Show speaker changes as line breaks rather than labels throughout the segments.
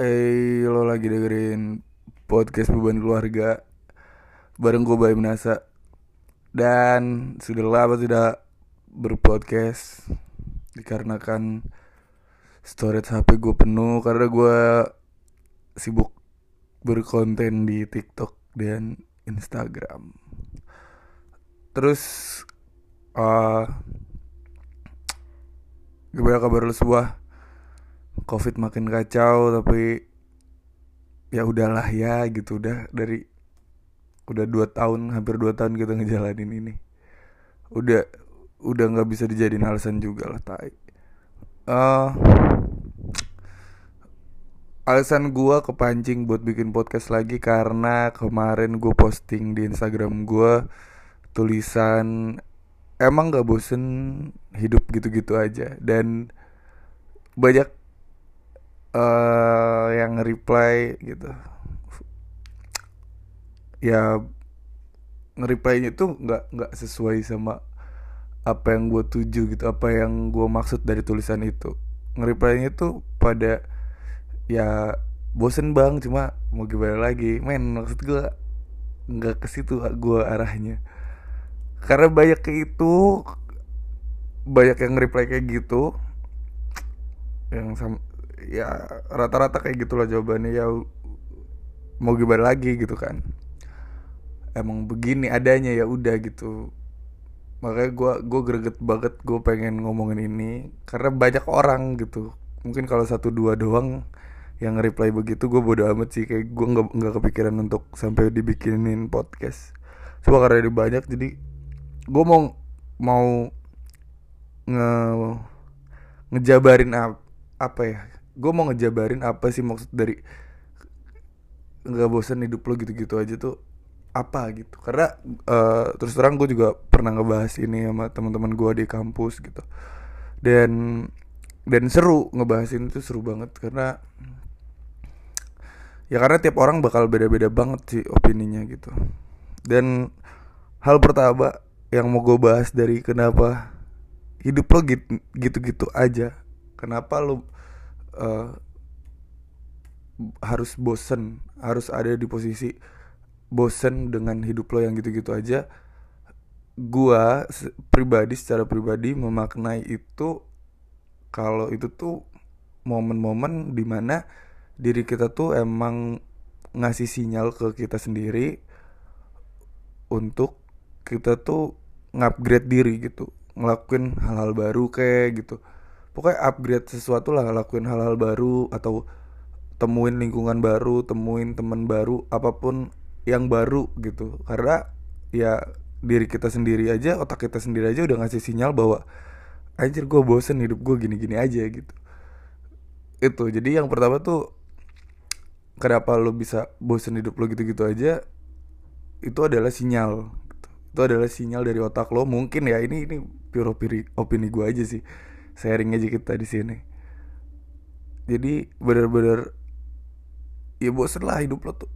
Eh, lo lagi dengerin podcast beban keluarga bareng gue Bayu Menasa dan sudah lama tidak berpodcast dikarenakan storage HP gue penuh karena gue sibuk berkonten di TikTok dan Instagram. Terus uh, gimana kabar lu semua? Covid makin kacau tapi ya udahlah ya gitu. Udah dari udah dua tahun hampir dua tahun kita ngejalanin ini. Udah udah nggak bisa dijadiin alasan juga lah tai. Uh, alasan gua kepancing buat bikin podcast lagi karena kemarin gue posting di Instagram gua tulisan emang nggak bosen hidup gitu-gitu aja? Dan banyak uh, yang reply gitu. Ya nge-reply-nya tuh nggak nggak sesuai sama apa yang gue tuju gitu apa yang gue maksud dari tulisan itu. Nge-reply-nya pada ya bosen bang cuma mau gimana lagi? Men maksud gue nggak ke situ gue arahnya. Karena banyak kayak itu banyak yang reply kayak gitu yang sama ya rata-rata kayak gitulah jawabannya. Ya mau gimana lagi gitu kan. Emang begini adanya ya udah gitu. Makanya gue gue greget banget gue pengen ngomongin ini. Karena banyak orang gitu. Mungkin kalau satu dua doang yang reply begitu gue bodo amat sih. Kayak gue nggak nggak kepikiran untuk sampai dibikinin podcast. Coba karena ada banyak jadi gue mau mau nge ngejabarin ap, apa ya gue mau ngejabarin apa sih maksud dari nggak bosan hidup lo gitu-gitu aja tuh apa gitu. Karena uh, terus terang gue juga pernah ngebahas ini sama teman-teman gue di kampus gitu. Dan dan seru ngebahas ini tuh seru banget karena ya karena tiap orang bakal beda-beda banget sih opininya gitu. Dan hal pertama yang mau gue bahas dari kenapa hidup lo gitu-gitu aja. Kenapa lo uh, harus bosen harus ada di posisi bosen dengan hidup lo yang gitu-gitu aja gua pribadi secara pribadi memaknai itu kalau itu tuh momen-momen di mana diri kita tuh emang ngasih sinyal ke kita sendiri untuk kita tuh ngupgrade diri gitu ngelakuin hal-hal baru kayak gitu pokoknya upgrade sesuatu lah lakuin hal-hal baru atau temuin lingkungan baru temuin teman baru apa pun yang baru gitu. Karena ya diri kita sendiri aja otak kita sendiri aja udah ngasih sinyal bahwa anjir gue bosen hidup gue gini-gini aja gitu. Itu jadi yang pertama tuh kenapa lo bisa bosen hidup lo gitu-gitu aja itu adalah sinyal gitu. itu adalah sinyal dari otak lo mungkin ya ini ini pure opini, opini gue aja sih sharing aja kita di sini. Jadi bener-bener ya bosen lah hidup lo tuh.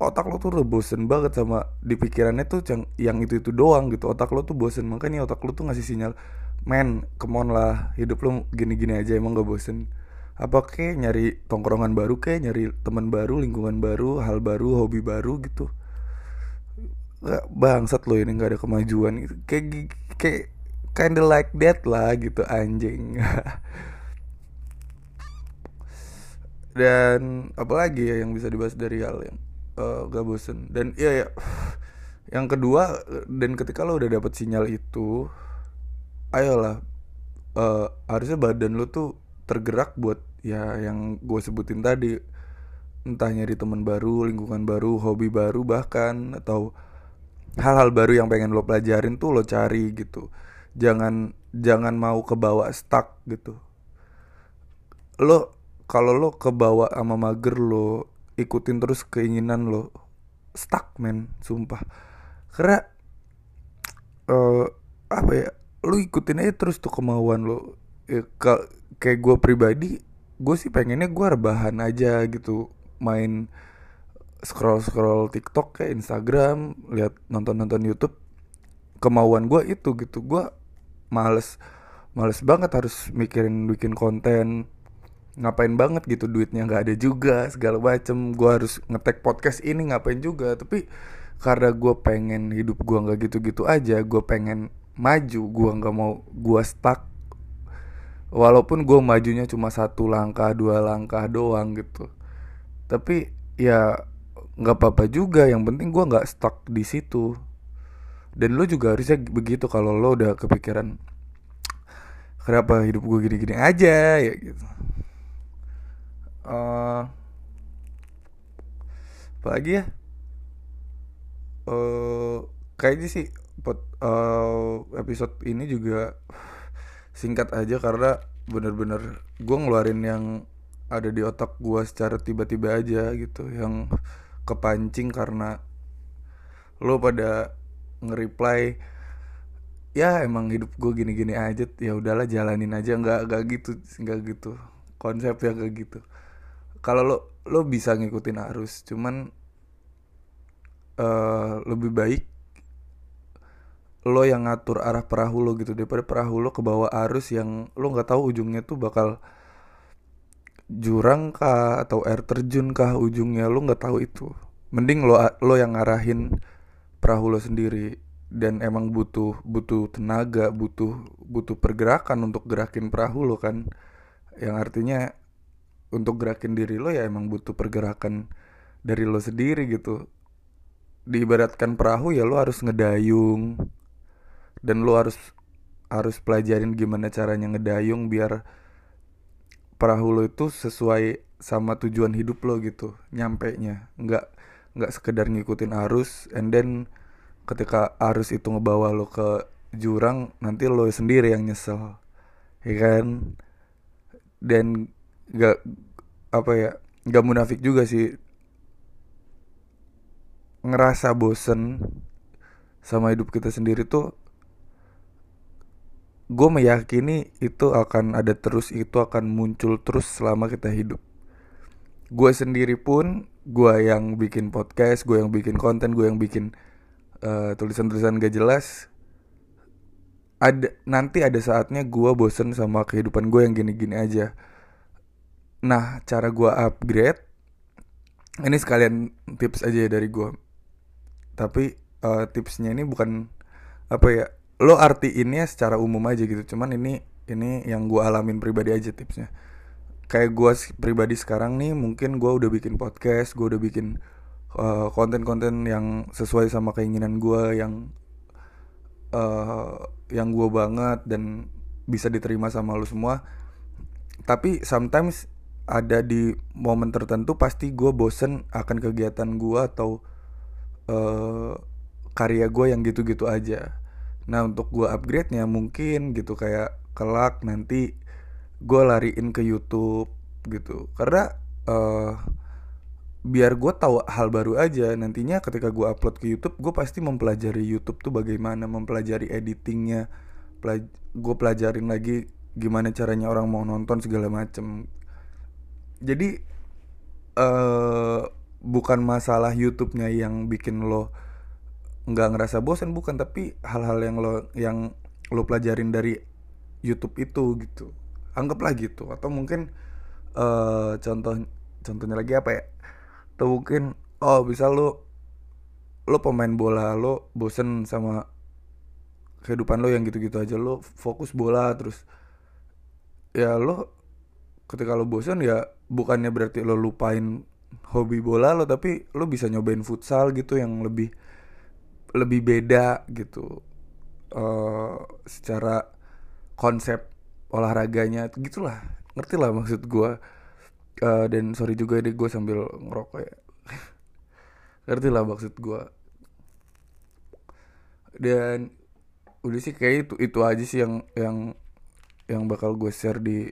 Otak lo tuh udah bosen banget sama di pikirannya tuh yang itu itu doang gitu. Otak lo tuh bosen makanya otak lo tuh ngasih sinyal men kemon lah hidup lo gini-gini aja emang gak bosen. Apa kayak nyari tongkrongan baru kayak nyari teman baru lingkungan baru hal baru hobi baru gitu. Gak bangsat lo ini nggak ada kemajuan gitu. Kayak kayak kinda like that lah gitu anjing. Dan apalagi ya yang bisa dibahas dari hal yang uh, gak bosen? Dan iya ya yang kedua dan ketika lo udah dapet sinyal itu ayolah uh, harusnya badan lo tuh tergerak buat ya yang gue sebutin tadi. Entah nyari teman baru lingkungan baru hobi baru bahkan atau hal-hal baru yang pengen lo pelajarin tuh lo cari gitu jangan jangan mau kebawa stuck gitu. Lo kalau lo kebawa sama mager lo ikutin terus keinginan lo. Stuck men sumpah. Karena uh, apa ya lo ikutin aja terus tuh kemauan lo. Ya, kayak gue pribadi gue sih pengennya gue rebahan aja gitu. Main scroll scroll TikTok kayak Instagram lihat nonton nonton YouTube. Kemauan gue itu gitu. Gue males males banget harus mikirin bikin konten ngapain banget gitu duitnya nggak ada juga segala macem. Gue harus ngetek podcast ini ngapain juga? Tapi karena gue pengen hidup gue nggak gitu-gitu aja gue pengen maju gue nggak mau gue stuck. Walaupun gue majunya cuma satu langkah dua langkah doang gitu. Tapi ya nggak apa-apa juga yang penting gue nggak stuck di situ dan lo juga harusnya begitu kalau lo udah kepikiran kenapa hidup gue gini-gini aja? Ya gitu. Uh, apalagi ya? Uh, kayaknya sih pot, uh, episode ini juga singkat aja karena bener-bener gue ngeluarin yang ada di otak gue secara tiba-tiba aja gitu yang kepancing karena lo pada nge-reply ya emang hidup gue gini-gini aja ya udahlah jalanin aja. Nggak nggak gitu nggak gitu. Konsep ya kayak gitu. Kalau lo lo bisa ngikutin arus cuman uh, lebih baik lo yang ngatur arah perahu lo gitu daripada perahu lo ke bawah arus yang lo nggak tahu ujungnya tuh bakal jurang kah atau air terjun kah ujungnya lo nggak tahu itu. Mending lo lo yang ngarahin perahu lo sendiri dan emang butuh butuh tenaga butuh butuh pergerakan untuk gerakin perahu lo kan? Yang artinya untuk gerakin diri lo ya emang butuh pergerakan dari lo sendiri gitu. Diibaratkan perahu ya lo harus ngedayung dan lo harus harus pelajarin gimana caranya ngedayung biar perahu lo itu sesuai sama tujuan hidup lo gitu nyampe nya nggak nggak sekedar ngikutin arus and then ketika arus itu ngebawa lo ke jurang nanti lo sendiri yang nyesel ya kan? Dan gak apa ya gak munafik juga sih. Ngerasa bosen sama hidup kita sendiri tuh gue meyakini itu akan ada terus itu akan muncul terus selama kita hidup gue sendiri pun gue yang bikin podcast gue yang bikin konten gue yang bikin eh, tulisan-tulisan gak jelas ada nanti ada saatnya gue bosen sama kehidupan gue yang gini-gini aja. Nah cara gue upgrade ini sekalian tips aja ya dari gue tapi uh, tipsnya ini bukan apa ya lo arti ini secara umum aja gitu. Cuman ini ini yang gue alamin pribadi aja tipsnya kayak gue pribadi sekarang nih mungkin gue udah bikin podcast gue udah bikin eh, konten-konten yang sesuai sama keinginan gue yang uh, yang gue banget dan bisa diterima sama lo semua. Tapi sometimes ada di momen tertentu pasti gue bosen akan kegiatan gue atau uh, karya gue yang gitu-gitu aja. Nah untuk gue upgrade nya mungkin gitu kayak kelak nanti gue lariin ke YouTube gitu. Karena uh, biar gue tahu hal baru aja nantinya ketika gue upload ke YouTube gue pasti mempelajari YouTube tuh bagaimana mempelajari editingnya pelaj gue pelajarin lagi gimana caranya orang mau nonton segala macem. Jadi uh, bukan masalah YouTube-nya yang bikin lo nggak ngerasa bosan bukan tapi hal-hal yang lo yang lo pelajarin dari YouTube itu gitu anggaplah gitu. Atau mungkin uh, contoh contohnya lagi apa ya? Atau mungkin oh bisa lo lo pemain bola lo bosen sama kehidupan lo yang gitu-gitu aja. Lo fokus bola terus ya lo ketika lo bosen ya bukannya berarti lo lupain hobi bola lo tapi lo bisa nyobain futsal gitu yang lebih lebih beda gitu. Uh, secara konsep olahraganya gitulah. Ngerti lah maksud gue uh, dan sorry juga deh gue sambil ngerokok ya. Ngerti lah maksud gue dan udah sih kayak itu itu aja sih yang yang yang bakal gue share di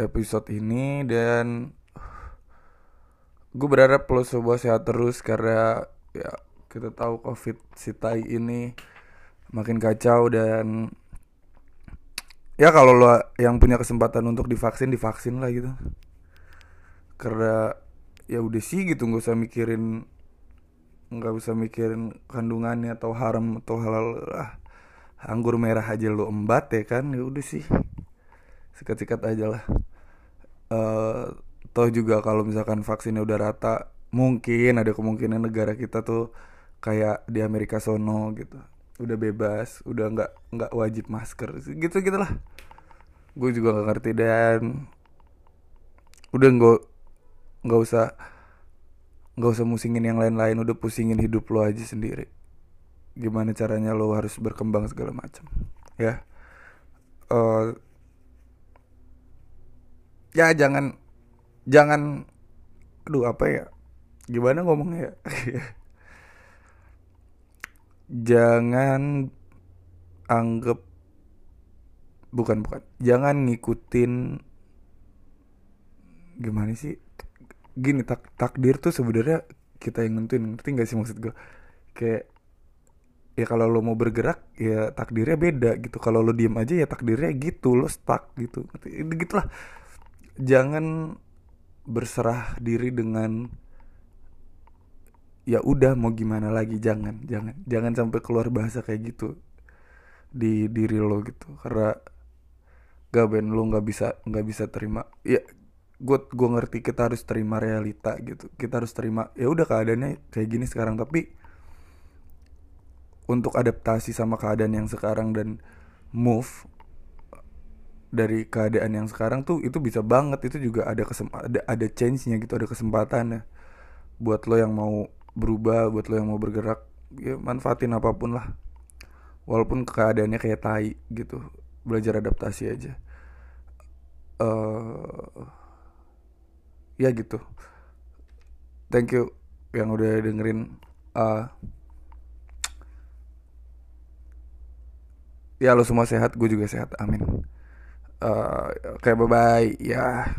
episode ini. Dan gue berharap lo semua sehat terus karena ya kita tahu covid si tai ini makin kacau dan ya kalau lo yang punya kesempatan untuk divaksin divaksin lah gitu. Karena ya udah sih gitu nggak usah mikirin nggak usah mikirin kandungannya atau haram atau halal lah. Anggur merah aja lo embat ya kan ya udah sih. Sikat-sikat aja lah. Uh, toh juga kalau misalkan vaksinnya udah rata mungkin ada kemungkinan negara kita tuh kayak di Amerika sono gitu udah bebas udah nggak nggak wajib masker gitu gitulah gue juga nggak ngerti dan udah nggak nggak usah nggak usah musingin yang lain-lain udah pusingin hidup lo aja sendiri. Gimana caranya lo harus berkembang segala macam ya? Uh, ya jangan jangan aduh apa ya? Gimana ngomongnya ya jangan anggap bukan bukan. Jangan ngikutin gimana sih? Gini tak takdir tuh sebenarnya kita yang nentuin ngerti gak sih maksud gue kayak ya kalau lo mau bergerak ya takdirnya beda gitu. Kalau lo diem aja ya takdirnya gitu lo stuck gitu gitulah. Jangan berserah diri dengan ya udah mau gimana lagi jangan jangan jangan sampai keluar bahasa kayak gitu di diri lo gitu. Karena gak ben lo nggak bisa nggak bisa terima. Ya gue gue ngerti kita harus terima realita gitu. Kita harus terima ya udah keadaannya kayak gini sekarang. Tapi untuk adaptasi sama keadaan yang sekarang dan move dari keadaan yang sekarang tuh itu bisa banget. Itu juga ada ada ada change nya gitu ada kesempatannya buat lo yang mau berubah buat lo yang mau bergerak ya manfaatin apa pun lah. Walaupun keadaannya kayak tai gitu belajar adaptasi aja. Uh, ya gitu. Thank you yang udah dengerin uh, ya lo semua sehat gue juga sehat amin. Uh, oke okay, bye bye ya